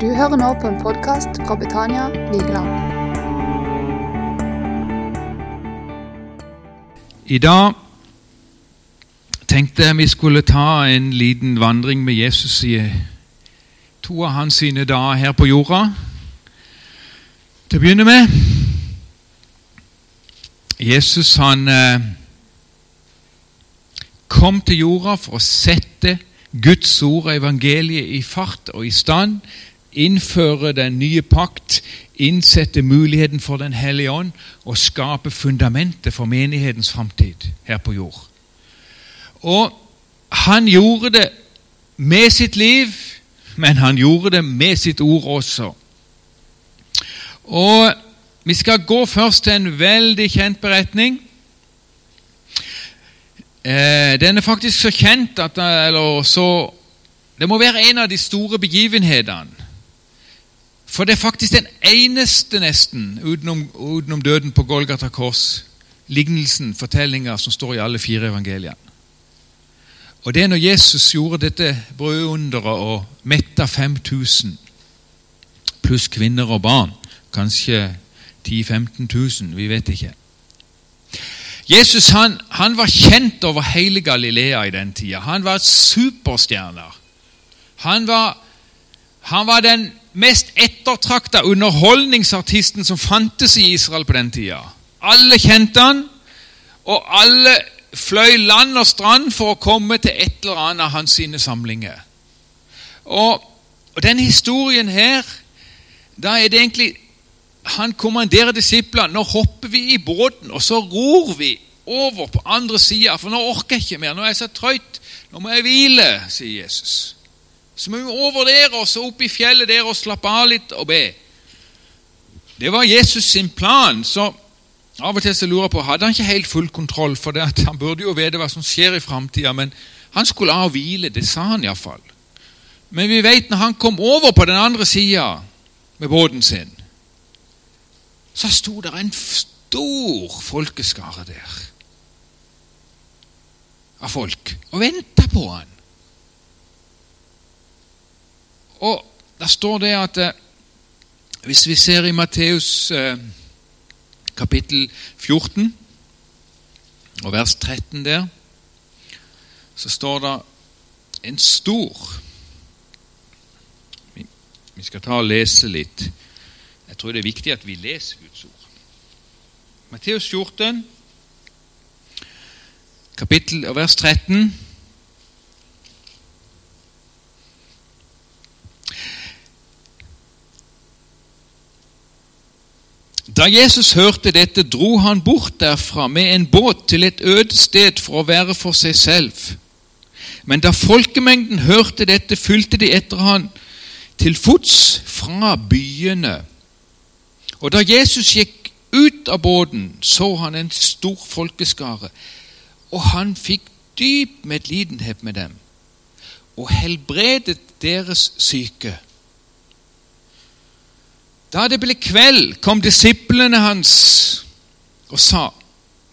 Du hører nå på en podkast fra Betania Vigeland. I dag tenkte jeg vi skulle ta en liten vandring med Jesus i to av hans sine dager her på jorda. Til å begynne med Jesus han eh, kom til jorda for å sette Guds ord og evangeliet i fart og i stand innføre den nye pakt, innsette muligheten for Den hellige ånd og skape fundamentet for menighetens framtid her på jord. Og han gjorde det med sitt liv, men han gjorde det med sitt ord også. Og Vi skal gå først til en veldig kjent beretning. Eh, den er faktisk så kjent at eller så, Det må være en av de store begivenhetene for det er faktisk den eneste, nesten, utenom, utenom døden på Golgata kors, lignelsen, fortellinga, som står i alle fire evangeliene. Og det er når Jesus gjorde dette brødunderet og metta 5000, pluss kvinner og barn, kanskje 10 000-15 000, vi vet ikke. Jesus han, han, var kjent over hele Galilea i den tida. Han var superstjerner. Han var, han var den mest ettertrakta underholdningsartisten som fantes i Israel på den tida. Alle kjente han, og alle fløy land og strand for å komme til et eller annet av hans sine samlinger. Og, og denne historien her, da er det egentlig Han kommanderer disiplene. Nå hopper vi i båten, og så ror vi over på andre sida, for nå orker jeg ikke mer. Nå er jeg så trøtt. Nå må jeg hvile, sier Jesus. Så må vi over der og så opp i fjellet der og slappe av litt og be. Det var Jesus sin plan. så Av og til så lurer jeg på, Hadde han ikke helt full kontroll? For det at Han burde jo vite hva som skjer i framtida, men han skulle av og hvile. Det sa han iallfall. Men vi vet når han kom over på den andre sida med båten sin, så sto det en stor folkeskare der av folk og venta på han. Og Der står det at eh, hvis vi ser i Matteus eh, kapittel 14 og vers 13 der, så står det en stor Vi skal ta og lese litt. Jeg tror det er viktig at vi leser Guds ord. Matteus 14, kapittel og vers 13. Da Jesus hørte dette, dro han bort derfra med en båt til et øde sted for å være for seg selv. Men da folkemengden hørte dette, fulgte de etter han til fots fra byene. Og da Jesus gikk ut av båten, så han en stor folkeskare, og han fikk dyp medlidenhet med dem, og helbredet deres syke. Da det ble kveld, kom disiplene hans og sa:"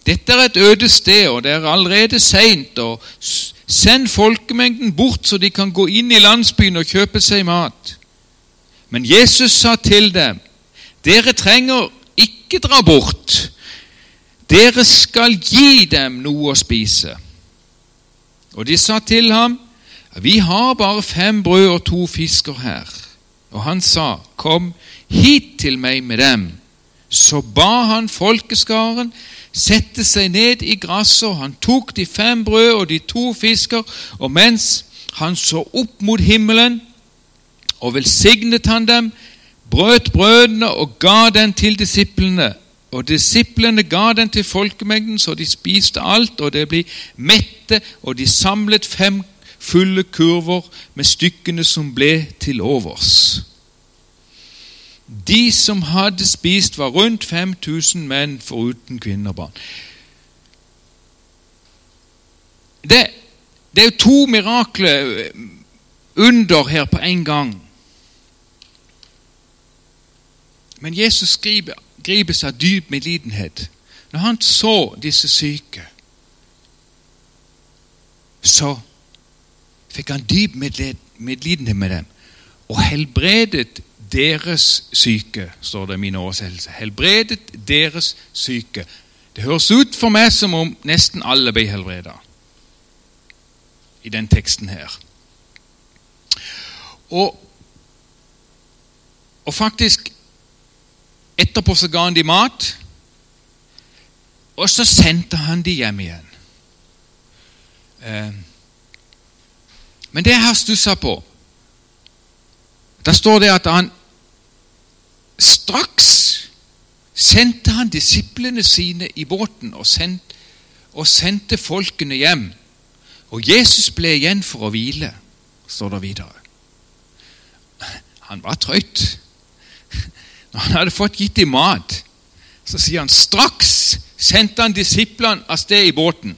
Dette er et øde sted, og det er allerede seint, send folkemengden bort, så de kan gå inn i landsbyen og kjøpe seg mat. Men Jesus sa til dem, dere trenger ikke dra bort. Dere skal gi dem noe å spise. Og de sa til ham, vi har bare fem brød og to fisker her. Og han sa, kom, hit til meg med dem. Så ba han folkeskaren sette seg ned i gresset, og han tok de fem brød og de to fisker, og mens han så opp mot himmelen og velsignet han dem, brøt brødene og ga den til disiplene. Og disiplene ga den til folkemengden, så de spiste alt, og det ble mette, og de samlet fem fulle kurver med stykkene som ble til overs. De som hadde spist, var rundt 5000 menn, foruten kvinner og barn. Det, det er jo to mirakler under her på en gang. Men Jesus griper, gripes av dyp medlidenhet. Når han så disse syke, så fikk han dyp medlidenhet med dem. og helbredet deres syke, står det i min oversettelse. Helbredet deres syke. Det høres ut for meg som om nesten alle ble helbreda i den teksten her. Og, og faktisk Etterpå så ga han de mat, og så sendte han de hjem igjen. Eh, men det jeg har stussa på Da står det at han straks sendte han disiplene sine i båten og sendte, og sendte folkene hjem. Og Jesus ble igjen for å hvile, står det videre. Han var trøtt. Når han hadde fått gitt dem mat, så sier han straks sendte han disiplene av sted i båten.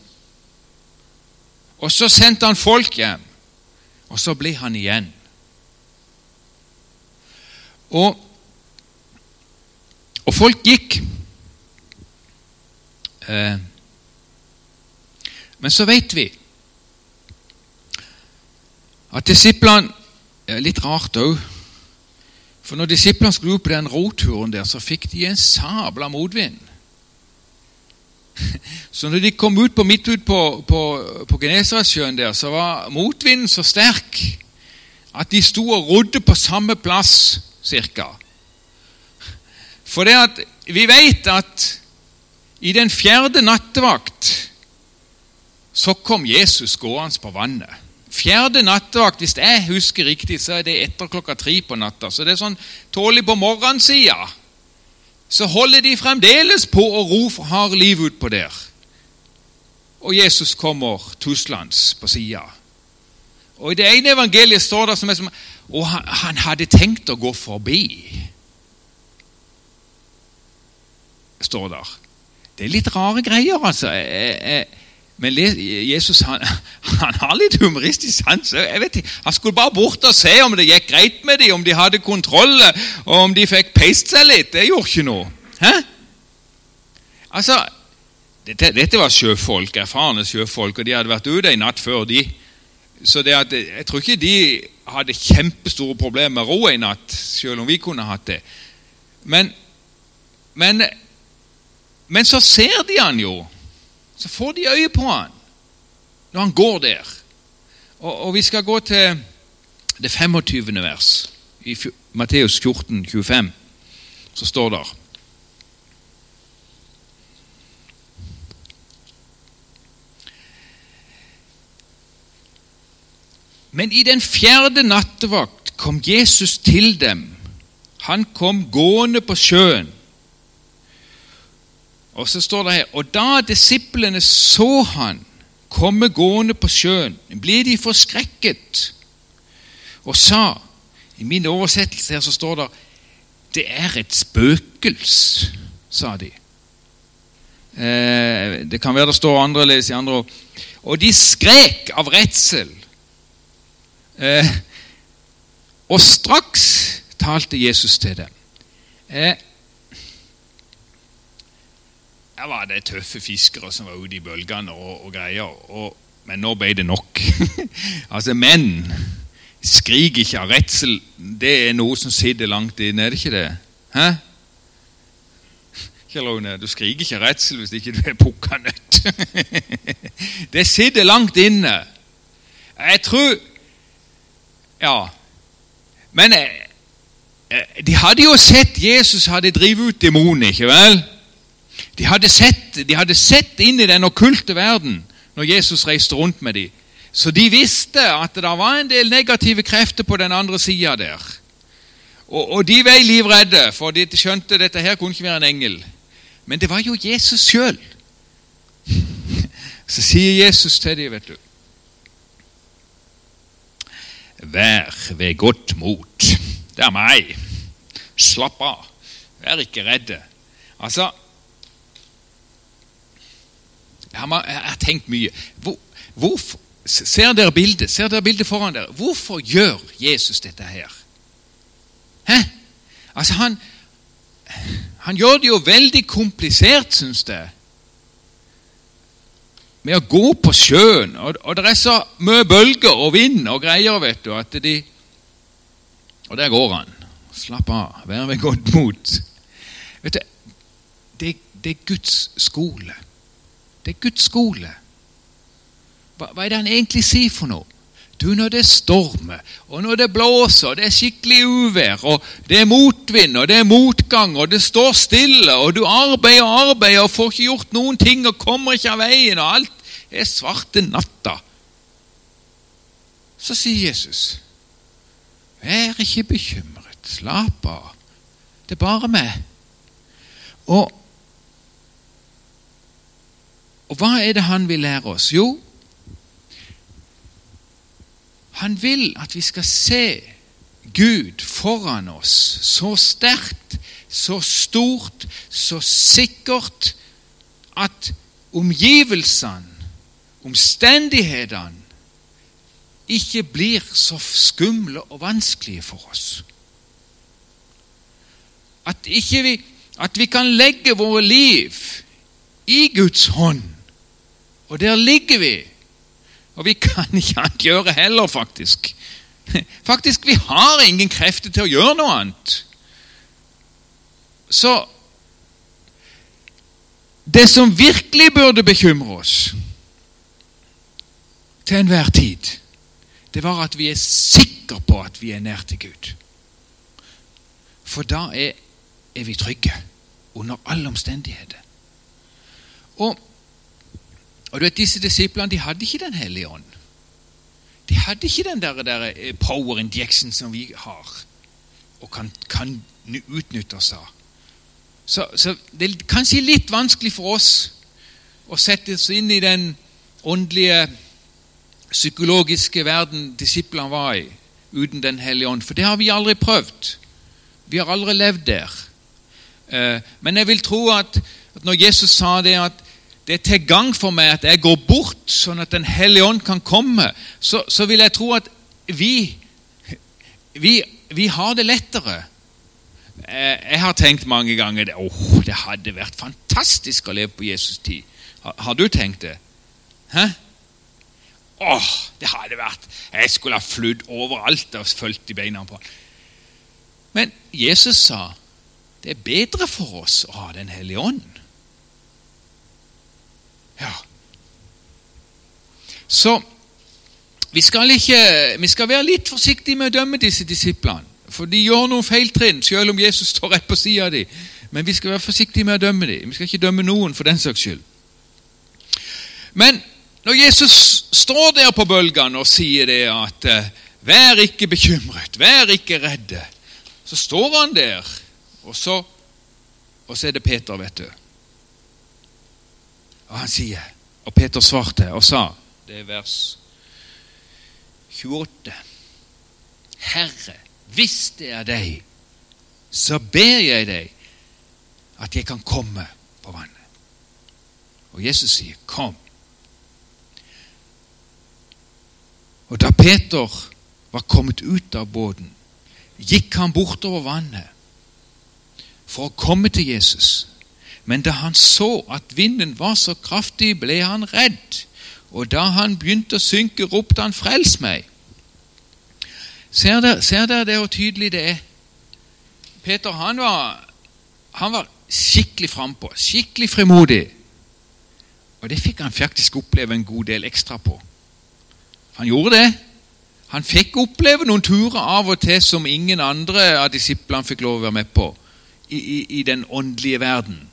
Og så sendte han folk hjem, og så ble han igjen. Og, og folk gikk. Eh, men så vet vi at disiplene er Litt rart òg. For når disiplene skulle ut på den roturen der, så fikk de en sabla motvind. Så når de kom ut på midt ut på, på, på Genesaretsjøen der, så var motvinden så sterk at de sto og rodde på samme plass, cirka. For det at vi vet at i den fjerde nattevakt så kom Jesus gående på vannet. Fjerde nattevakt, hvis jeg husker riktig, så er det etter klokka tre på natta. Så det er sånn tålig på morgensida. Så holder de fremdeles på å ro for hard liv utpå der. Og Jesus kommer tuslende på sida. Og I det ene evangeliet står det som, er som Og han, han hadde tenkt å gå forbi. Står der. Det er litt rare greier, altså. Men Jesus han, han, har litt humoristisk sans. Jeg vet ikke, Han skulle bare bort og se om det gikk greit med dem, om de hadde kontroll, og om de fikk peist seg litt. Det gjorde ikke noe. Hæ? Altså, dette, dette, var sjøfolk, erfarne sjøfolk, og de hadde vært ute en natt før, de. Så at, jeg tror ikke de hadde kjempestore problemer med ro en natt, selv om vi kunne hatt det. Men, men, men så ser de han jo så får de øye på han når han går der. Og, og Vi skal gå til det 25. vers i Matteus 14, 25. Så står det Men i den fjerde nattevakt kom Jesus til dem. Han kom gående på sjøen. Og så står det her Og da disiplene så han komme gående på sjøen, ble de forskrekket og sa I min oversettelse her så står det det er et spøkelse, sa de. Eh, det kan være det står annerledes i andre ord. Og de skrek av redsel. Eh, og straks talte Jesus til dem. Eh, her var det tøffe fiskere som var ute i bølgene og, og greier. Og, men nå ble det nok. altså, menn skrik ikke av redsel. Det er noe som sitter langt inne, er det ikke det? Hæ? Kjell du skriker ikke av redsel hvis ikke du er pukka nødt. det sitter langt inne. Jeg tror Ja. Men eh, eh, de hadde jo sett Jesus hadde drevet ut demoner, ikke vel? De hadde, sett, de hadde sett inn i den okkulte verden når Jesus reiste rundt med dem. Så de visste at det var en del negative krefter på den andre sida der. Og, og, de var livredde, for de skjønte dette her kunne ikke være en engel. Men det var jo Jesus sjøl. Så sier Jesus til dem, vet du Vær ved godt mot. Det er meg. Slapp av. Vær ikke redde. Altså, jeg har, tenkt mye. Hvor, hvorfor, ser dere bildet? Ser dere bildet foran dere? Hvorfor gjør Jesus dette her? Hæ? Altså, han, han gjør det jo veldig komplisert, syns jeg. Med å gå på sjøen. Og, og det er så mye bølger og vind og greier, vet du, at de Og der går han. Slapp av. Vær ved godt mot. Vet du, det, det er Guds skole. Det er Guds skole. Hva, hva er det han egentlig sier for noe? Du, når det stormer, og når det blåser, og det er skikkelig uvær, og det er motvind, og det er motgang, og det står stille, og du arbeider og arbeider og får ikke gjort noen ting og kommer ikke av veien, og alt er svarte natta. Så sier Jesus, vær ikke bekymret, slapp av, det er bare meg. Og, og hva er det han vil lære oss? Jo, han vil at vi skal se Gud foran oss så sterkt, så stort, så sikkert at omgivelsene, omstendighetene, ikke blir så skumle og vanskelige for oss. At, vi, at vi kan legge våre liv i Guds hånd, og der ligger vi og vi kan ikke annet gjøre heller, faktisk. Faktisk, vi har ingen krefter til å gjøre noe annet. Så det som virkelig burde bekymre oss til enhver tid, det var at vi er sikre på at vi er nær til Gud. For da er, er vi trygge under alle omstendigheter. Og og du vet, Disse disiplene de hadde ikke Den hellige ånd. De hadde ikke den der, der eh, power injection som vi har og kan, kan utnytte oss av. Så, så, det er kanskje litt vanskelig for oss å sette oss inn i den åndelige, psykologiske verden disiplene var i, uten Den hellige ånd. For det har vi aldri prøvd. Vi har aldri levd der. Eh, men jeg vil tro at, at når Jesus sa det at det er til gang for meg at jeg går bort, sånn at Den hellige ånd kan komme, så, så vil jeg tro at vi, vi, vi har det lettere. Eh, jeg har tenkt mange ganger det, oh, det hadde vært fantastisk å leve på Jesus' tid. Har, har du tenkt det? Hæ? Åh, oh, det hadde vært Jeg skulle ha flydd overalt og fulgt i beina på Men Jesus sa det er bedre for oss å ha Den hellige ånd. Ja. Så vi skal, ikke, vi skal være litt forsiktige med å dømme disse disiplene. For de gjør noen feiltrinn, selv om Jesus står rett på sida av dem. Men vi skal være forsiktige med å dømme dem. Vi skal ikke dømme noen for den saks skyld. Men når Jesus står der på bølgene og sier det at eh, Vær ikke bekymret, vær ikke redde. Så står han der, og så, og så er det Peter, vet du. Og han sier, og Peter svarte og sa, det er vers 28 Herre, hvis det er deg, så ber jeg deg at jeg kan komme på vannet. Og Jesus sier, 'Kom'. Og da Peter var kommet ut av båten, gikk han bortover vannet for å komme til Jesus. Men da han så at vinden var så kraftig, ble han redd. Og da han begynte å synke, ropte han 'Frels meg'. Ser dere, det hvor tydelig det er? Peter han var, han var skikkelig frampå, skikkelig frimodig. Og det fikk han faktisk oppleve en god del ekstra på. Han gjorde det. Han fikk oppleve noen turer av og til som ingen andre av disiplene fikk lov å være med på i, i, i den åndelige verden.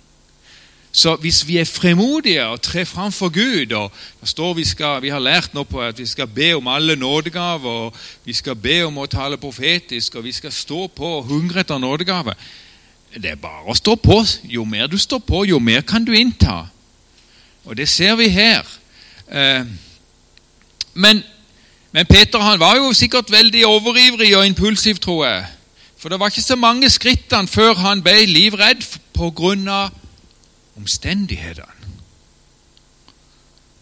Så hvis vi er fremodige og trer fram for Gud og det står vi, skal, vi har lært nå på at vi skal be om alle nådegaver, og vi skal be om å tale profetisk, og vi skal stå på og hungre etter nådegave Det er bare å stå på. Jo mer du står på, jo mer kan du innta. Og det ser vi her. Eh, men, men Peter han var jo sikkert veldig overivrig og impulsiv, tror jeg. For det var ikke så mange skrittene før han ble livredd på grunn av omstendighetene.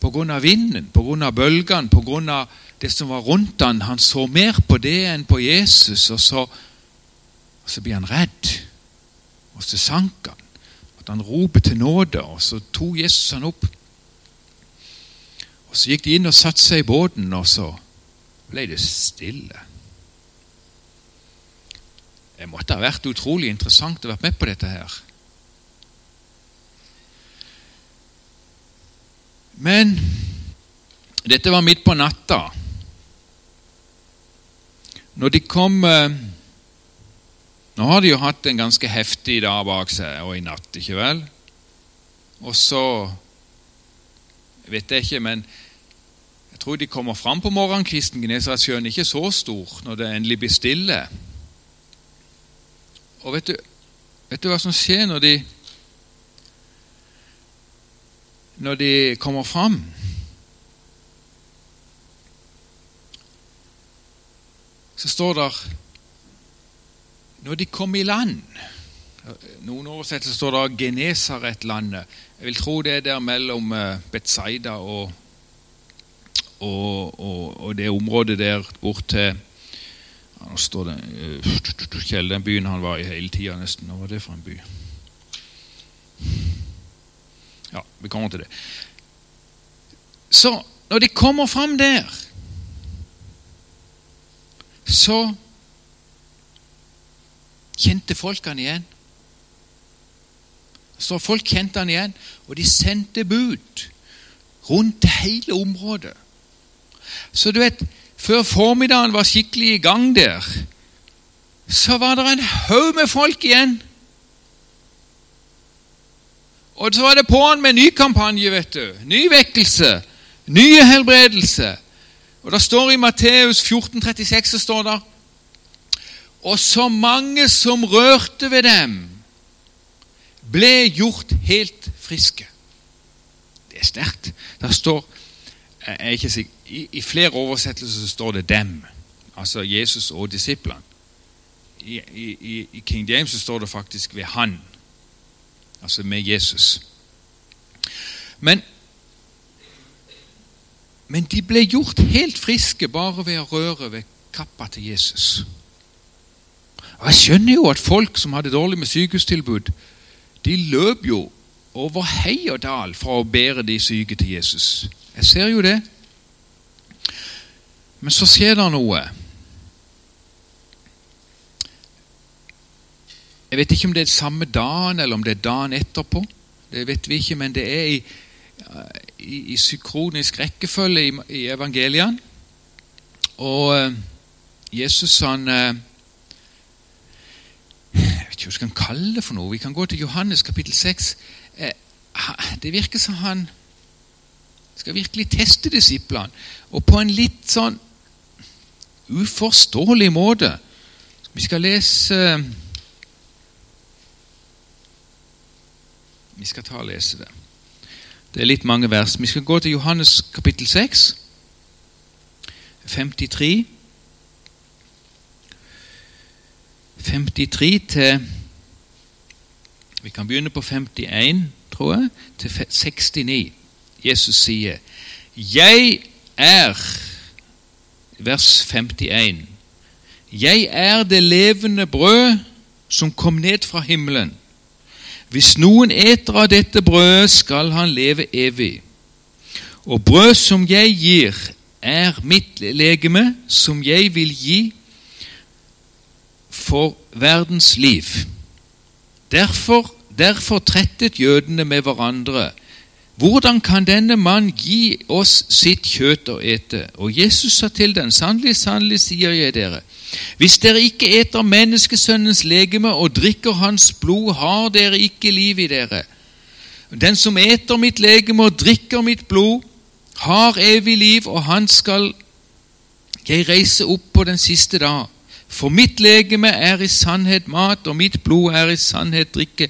På grunn av vinden, på grunn av bølgene, på grunn av det som var rundt han. Han så mer på det enn på Jesus, og så, og så blir han redd. Og så sank han. At han roper til nåde, og så tok Jesus han opp. Og Så gikk de inn og satte seg i båten, og så ble det stille. Det måtte ha vært utrolig interessant å være med på dette her. Men dette var midt på natta. Når de kom eh, Nå har de jo hatt en ganske heftig dag bak seg, og i natt, ikke vel? Og så vet jeg ikke, men jeg tror de kommer fram på morgenkvisten. Genesaretsjøen er ikke så stor når det endelig blir stille. Og vet du, vet du hva som skjer når de når de kommer fram? Så står det når de kom i land Noen oversettelser står det Genesaretlandet. Jeg vil tro det er der mellom eh, Betzaida og, og, og, og det området der bort til nå står det uh, Kjell, den byen han var i hele tida, nesten. Hva var det for en by? Ja, vi kommer til det. Så når de kommer fram der, så kjente folk han igjen. Så folk kjente han igjen, og de sendte bud rundt hele området. Så du vet, før formiddagen var skikkelig i gang der, så var det en haug med folk igjen. Og så var det på'n med ny kampanje, vet du. Ny vekkelse. Nye helbredelse. Og det står i Matteus 14, 36, så står det Og så mange som rørte ved dem, ble gjort helt friske. Det er sterkt. Det står jeg er ikke sikker, i, I flere oversettelser står det 'dem', altså Jesus og disiplene. I, i, I, King James så står det faktisk 'ved Han', altså med Jesus. Men, men de ble gjort helt friske bare ved å røre ved kappa til Jesus. Og Jeg skjønner jo at folk som hadde dårlig med sykehustilbud, de løp jo over hei og dal for å bære de syke til Jesus. Jeg ser jo det. Men så skjer det noe. Jeg vet ikke om det er samme dagen eller om det er dagen etterpå. Det vet vi ikke, men det er i, i, i sykronisk rekkefølge i, i evangeliene. Og uh, Jesus han uh, Jeg vet ikke hva vi kan kalle det for noe. Vi kan gå til Johannes kapittel 6. Uh, eh, det virker som han skal virkelig teste disiplene. Og på en litt sånn uforståelig måte. Vi skal lese Vi skal ta og lese det. Det er litt mange vers. Vi skal gå til Johannes kapittel 6, 53 53 til Vi kan begynne på 51, tror jeg, til 69. Jesus sier, 'Jeg er' Vers 51. 'Jeg er det levende brød som kom ned fra himmelen.' 'Hvis noen eter av dette brødet, skal han leve evig.' 'Og brød som jeg gir, er mitt legeme, som jeg vil gi for verdens liv.' Derfor, derfor trettet jødene med hverandre hvordan kan denne mann gi oss sitt kjøtt å ete? Og Jesus sa til den, sannelig, sannelig sier jeg dere, hvis dere ikke eter menneskesønnens legeme og drikker hans blod, har dere ikke liv i dere. Den som eter mitt legeme og drikker mitt blod, har evig liv, og han skal jeg reise opp på den siste dag. For mitt legeme er i sannhet mat, og mitt blod er i sannhet drikke.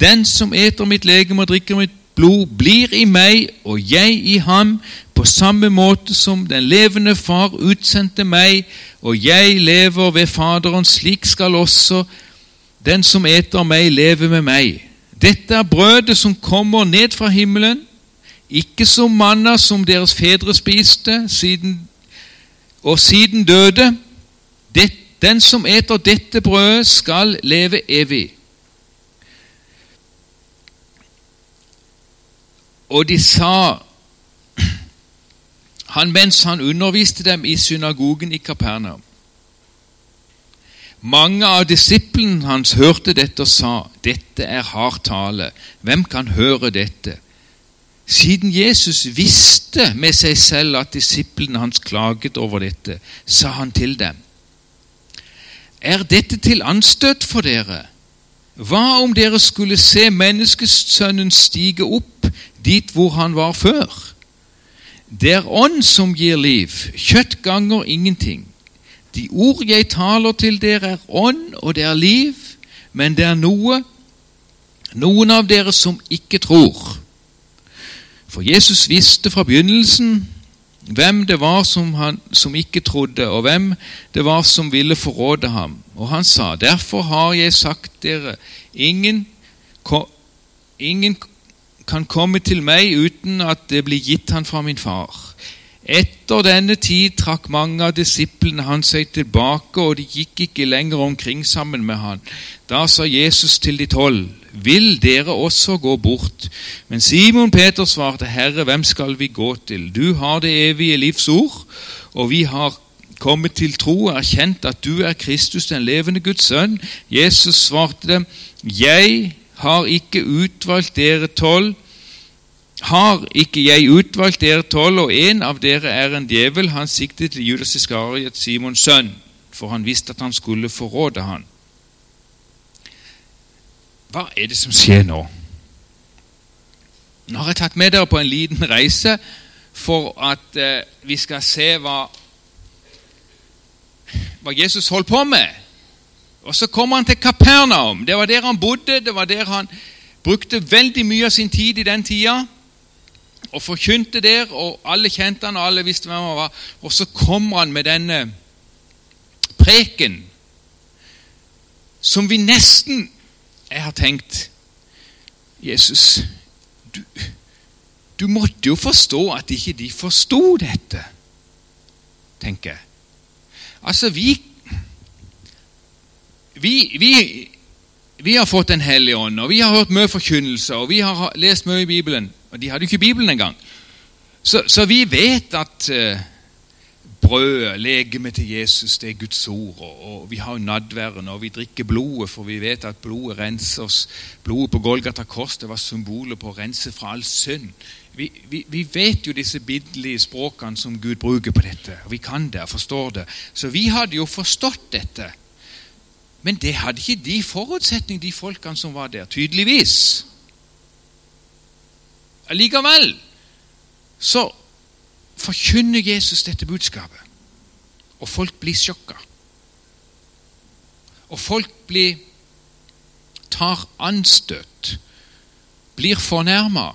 Den som eter mitt legeme og drikker mitt blod blir i meg og jeg i ham, på samme måte som den levende Far utsendte meg, og jeg lever ved Faderen, slik skal også den som eter meg, leve med meg. Dette er brødet som kommer ned fra himmelen, ikke som manna som deres fedre spiste siden, og siden døde. Den som eter dette brødet, skal leve evig. Og de sa han mens han underviste dem i synagogen i Kapernaum. Mange av disiplene hans hørte dette og sa, 'Dette er hard tale. Hvem kan høre dette?' Siden Jesus visste med seg selv at disiplene hans klaget over dette, sa han til dem, 'Er dette til anstøt for dere?' Hva om dere skulle se menneskesønnen stige opp dit hvor han var før? Det er ånd som gir liv, kjøtt ganger ingenting. De ord jeg taler til dere, er ånd, og det er liv, men det er noe, noen av dere som ikke tror. For Jesus visste fra begynnelsen hvem det var som, han, som ikke trodde, og hvem det var som ville forråde ham. Og han sa, derfor har jeg sagt dere, ingen, ingen kan komme til meg uten at det blir gitt han fra min far. Etter denne tid trakk mange av disiplene hans seg tilbake, og de gikk ikke lenger omkring sammen med han. Da sa Jesus til de tolv, vil dere også gå bort? Men Simon Peter svarte, Herre, hvem skal vi gå til? Du har det evige livs ord, og vi har kommet til tro og erkjent at du er Kristus, den levende Guds sønn. Jesus svarte dem, Jeg har ikke utvalgt dere tolv, har ikke jeg utvalgt dere tolv, og en av dere er en djevel? Han siktet til Judas Iskariot, Simons sønn, for han visste at han skulle forråde han. Hva er det som skjer nå? Nå har jeg tatt med dere på en liten reise for at eh, vi skal se hva, hva Jesus holdt på med. Og Så kommer han til Kapernaum. Det var der han bodde. Det var der han brukte veldig mye av sin tid i den tida. Og forkynte der, og alle kjente han, og alle visste hvem han var. Og så kommer han med denne preken som vi nesten Jeg har tenkt Jesus, du, du måtte jo forstå at ikke de forsto dette, tenker jeg. Altså, vi vi, vi, vi, har fått Den hellige ånd, og vi har hørt mye forkynnelse, og vi har lest mye i Bibelen. Og de hadde jo ikke Bibelen engang. Så, så vi vet at eh, brødet, legemet til Jesus, det er Guds ord. Og, og vi har nadværen, og vi drikker blodet, for vi vet at blodet renser oss. Blodet på Golgata kors det var symbolet på å rense fra all synd. Vi, vi, vi, vet jo disse bildelige språkene som Gud bruker på dette. og Vi kan det og forstår det. Så vi hadde jo forstått dette. Men det hadde ikke de forutsetninger, de folkene som var der. Tydeligvis. Allikevel så forkynner Jesus dette budskapet, og folk blir sjokka. Og folk blir tar anstøt, blir fornærma,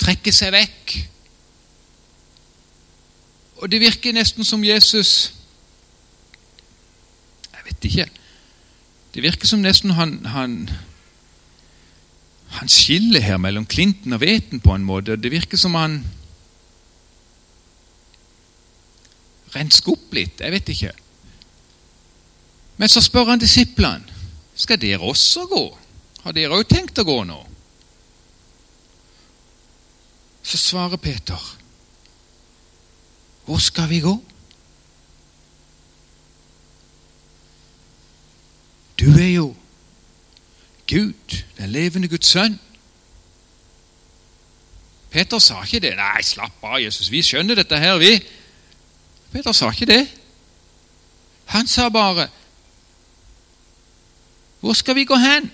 trekker seg vekk. Og det virker nesten som Jesus vet ikke. Det virker som nesten han, han, han skiller her mellom klinten og Veten på en måte. Det virker som han rensker opp litt. Jeg vet ikke. Men så spør han disiplene skal dere også gå. Har dere òg tenkt å gå nå? Så svarer Peter, hvor skal vi gå? Du er jo Gud, den levende Guds sønn. Peter sa ikke det. Nei, slapp av, Jesus, vi skjønner dette her, vi. Peter sa ikke det. Han sa bare Hvor skal vi gå hen?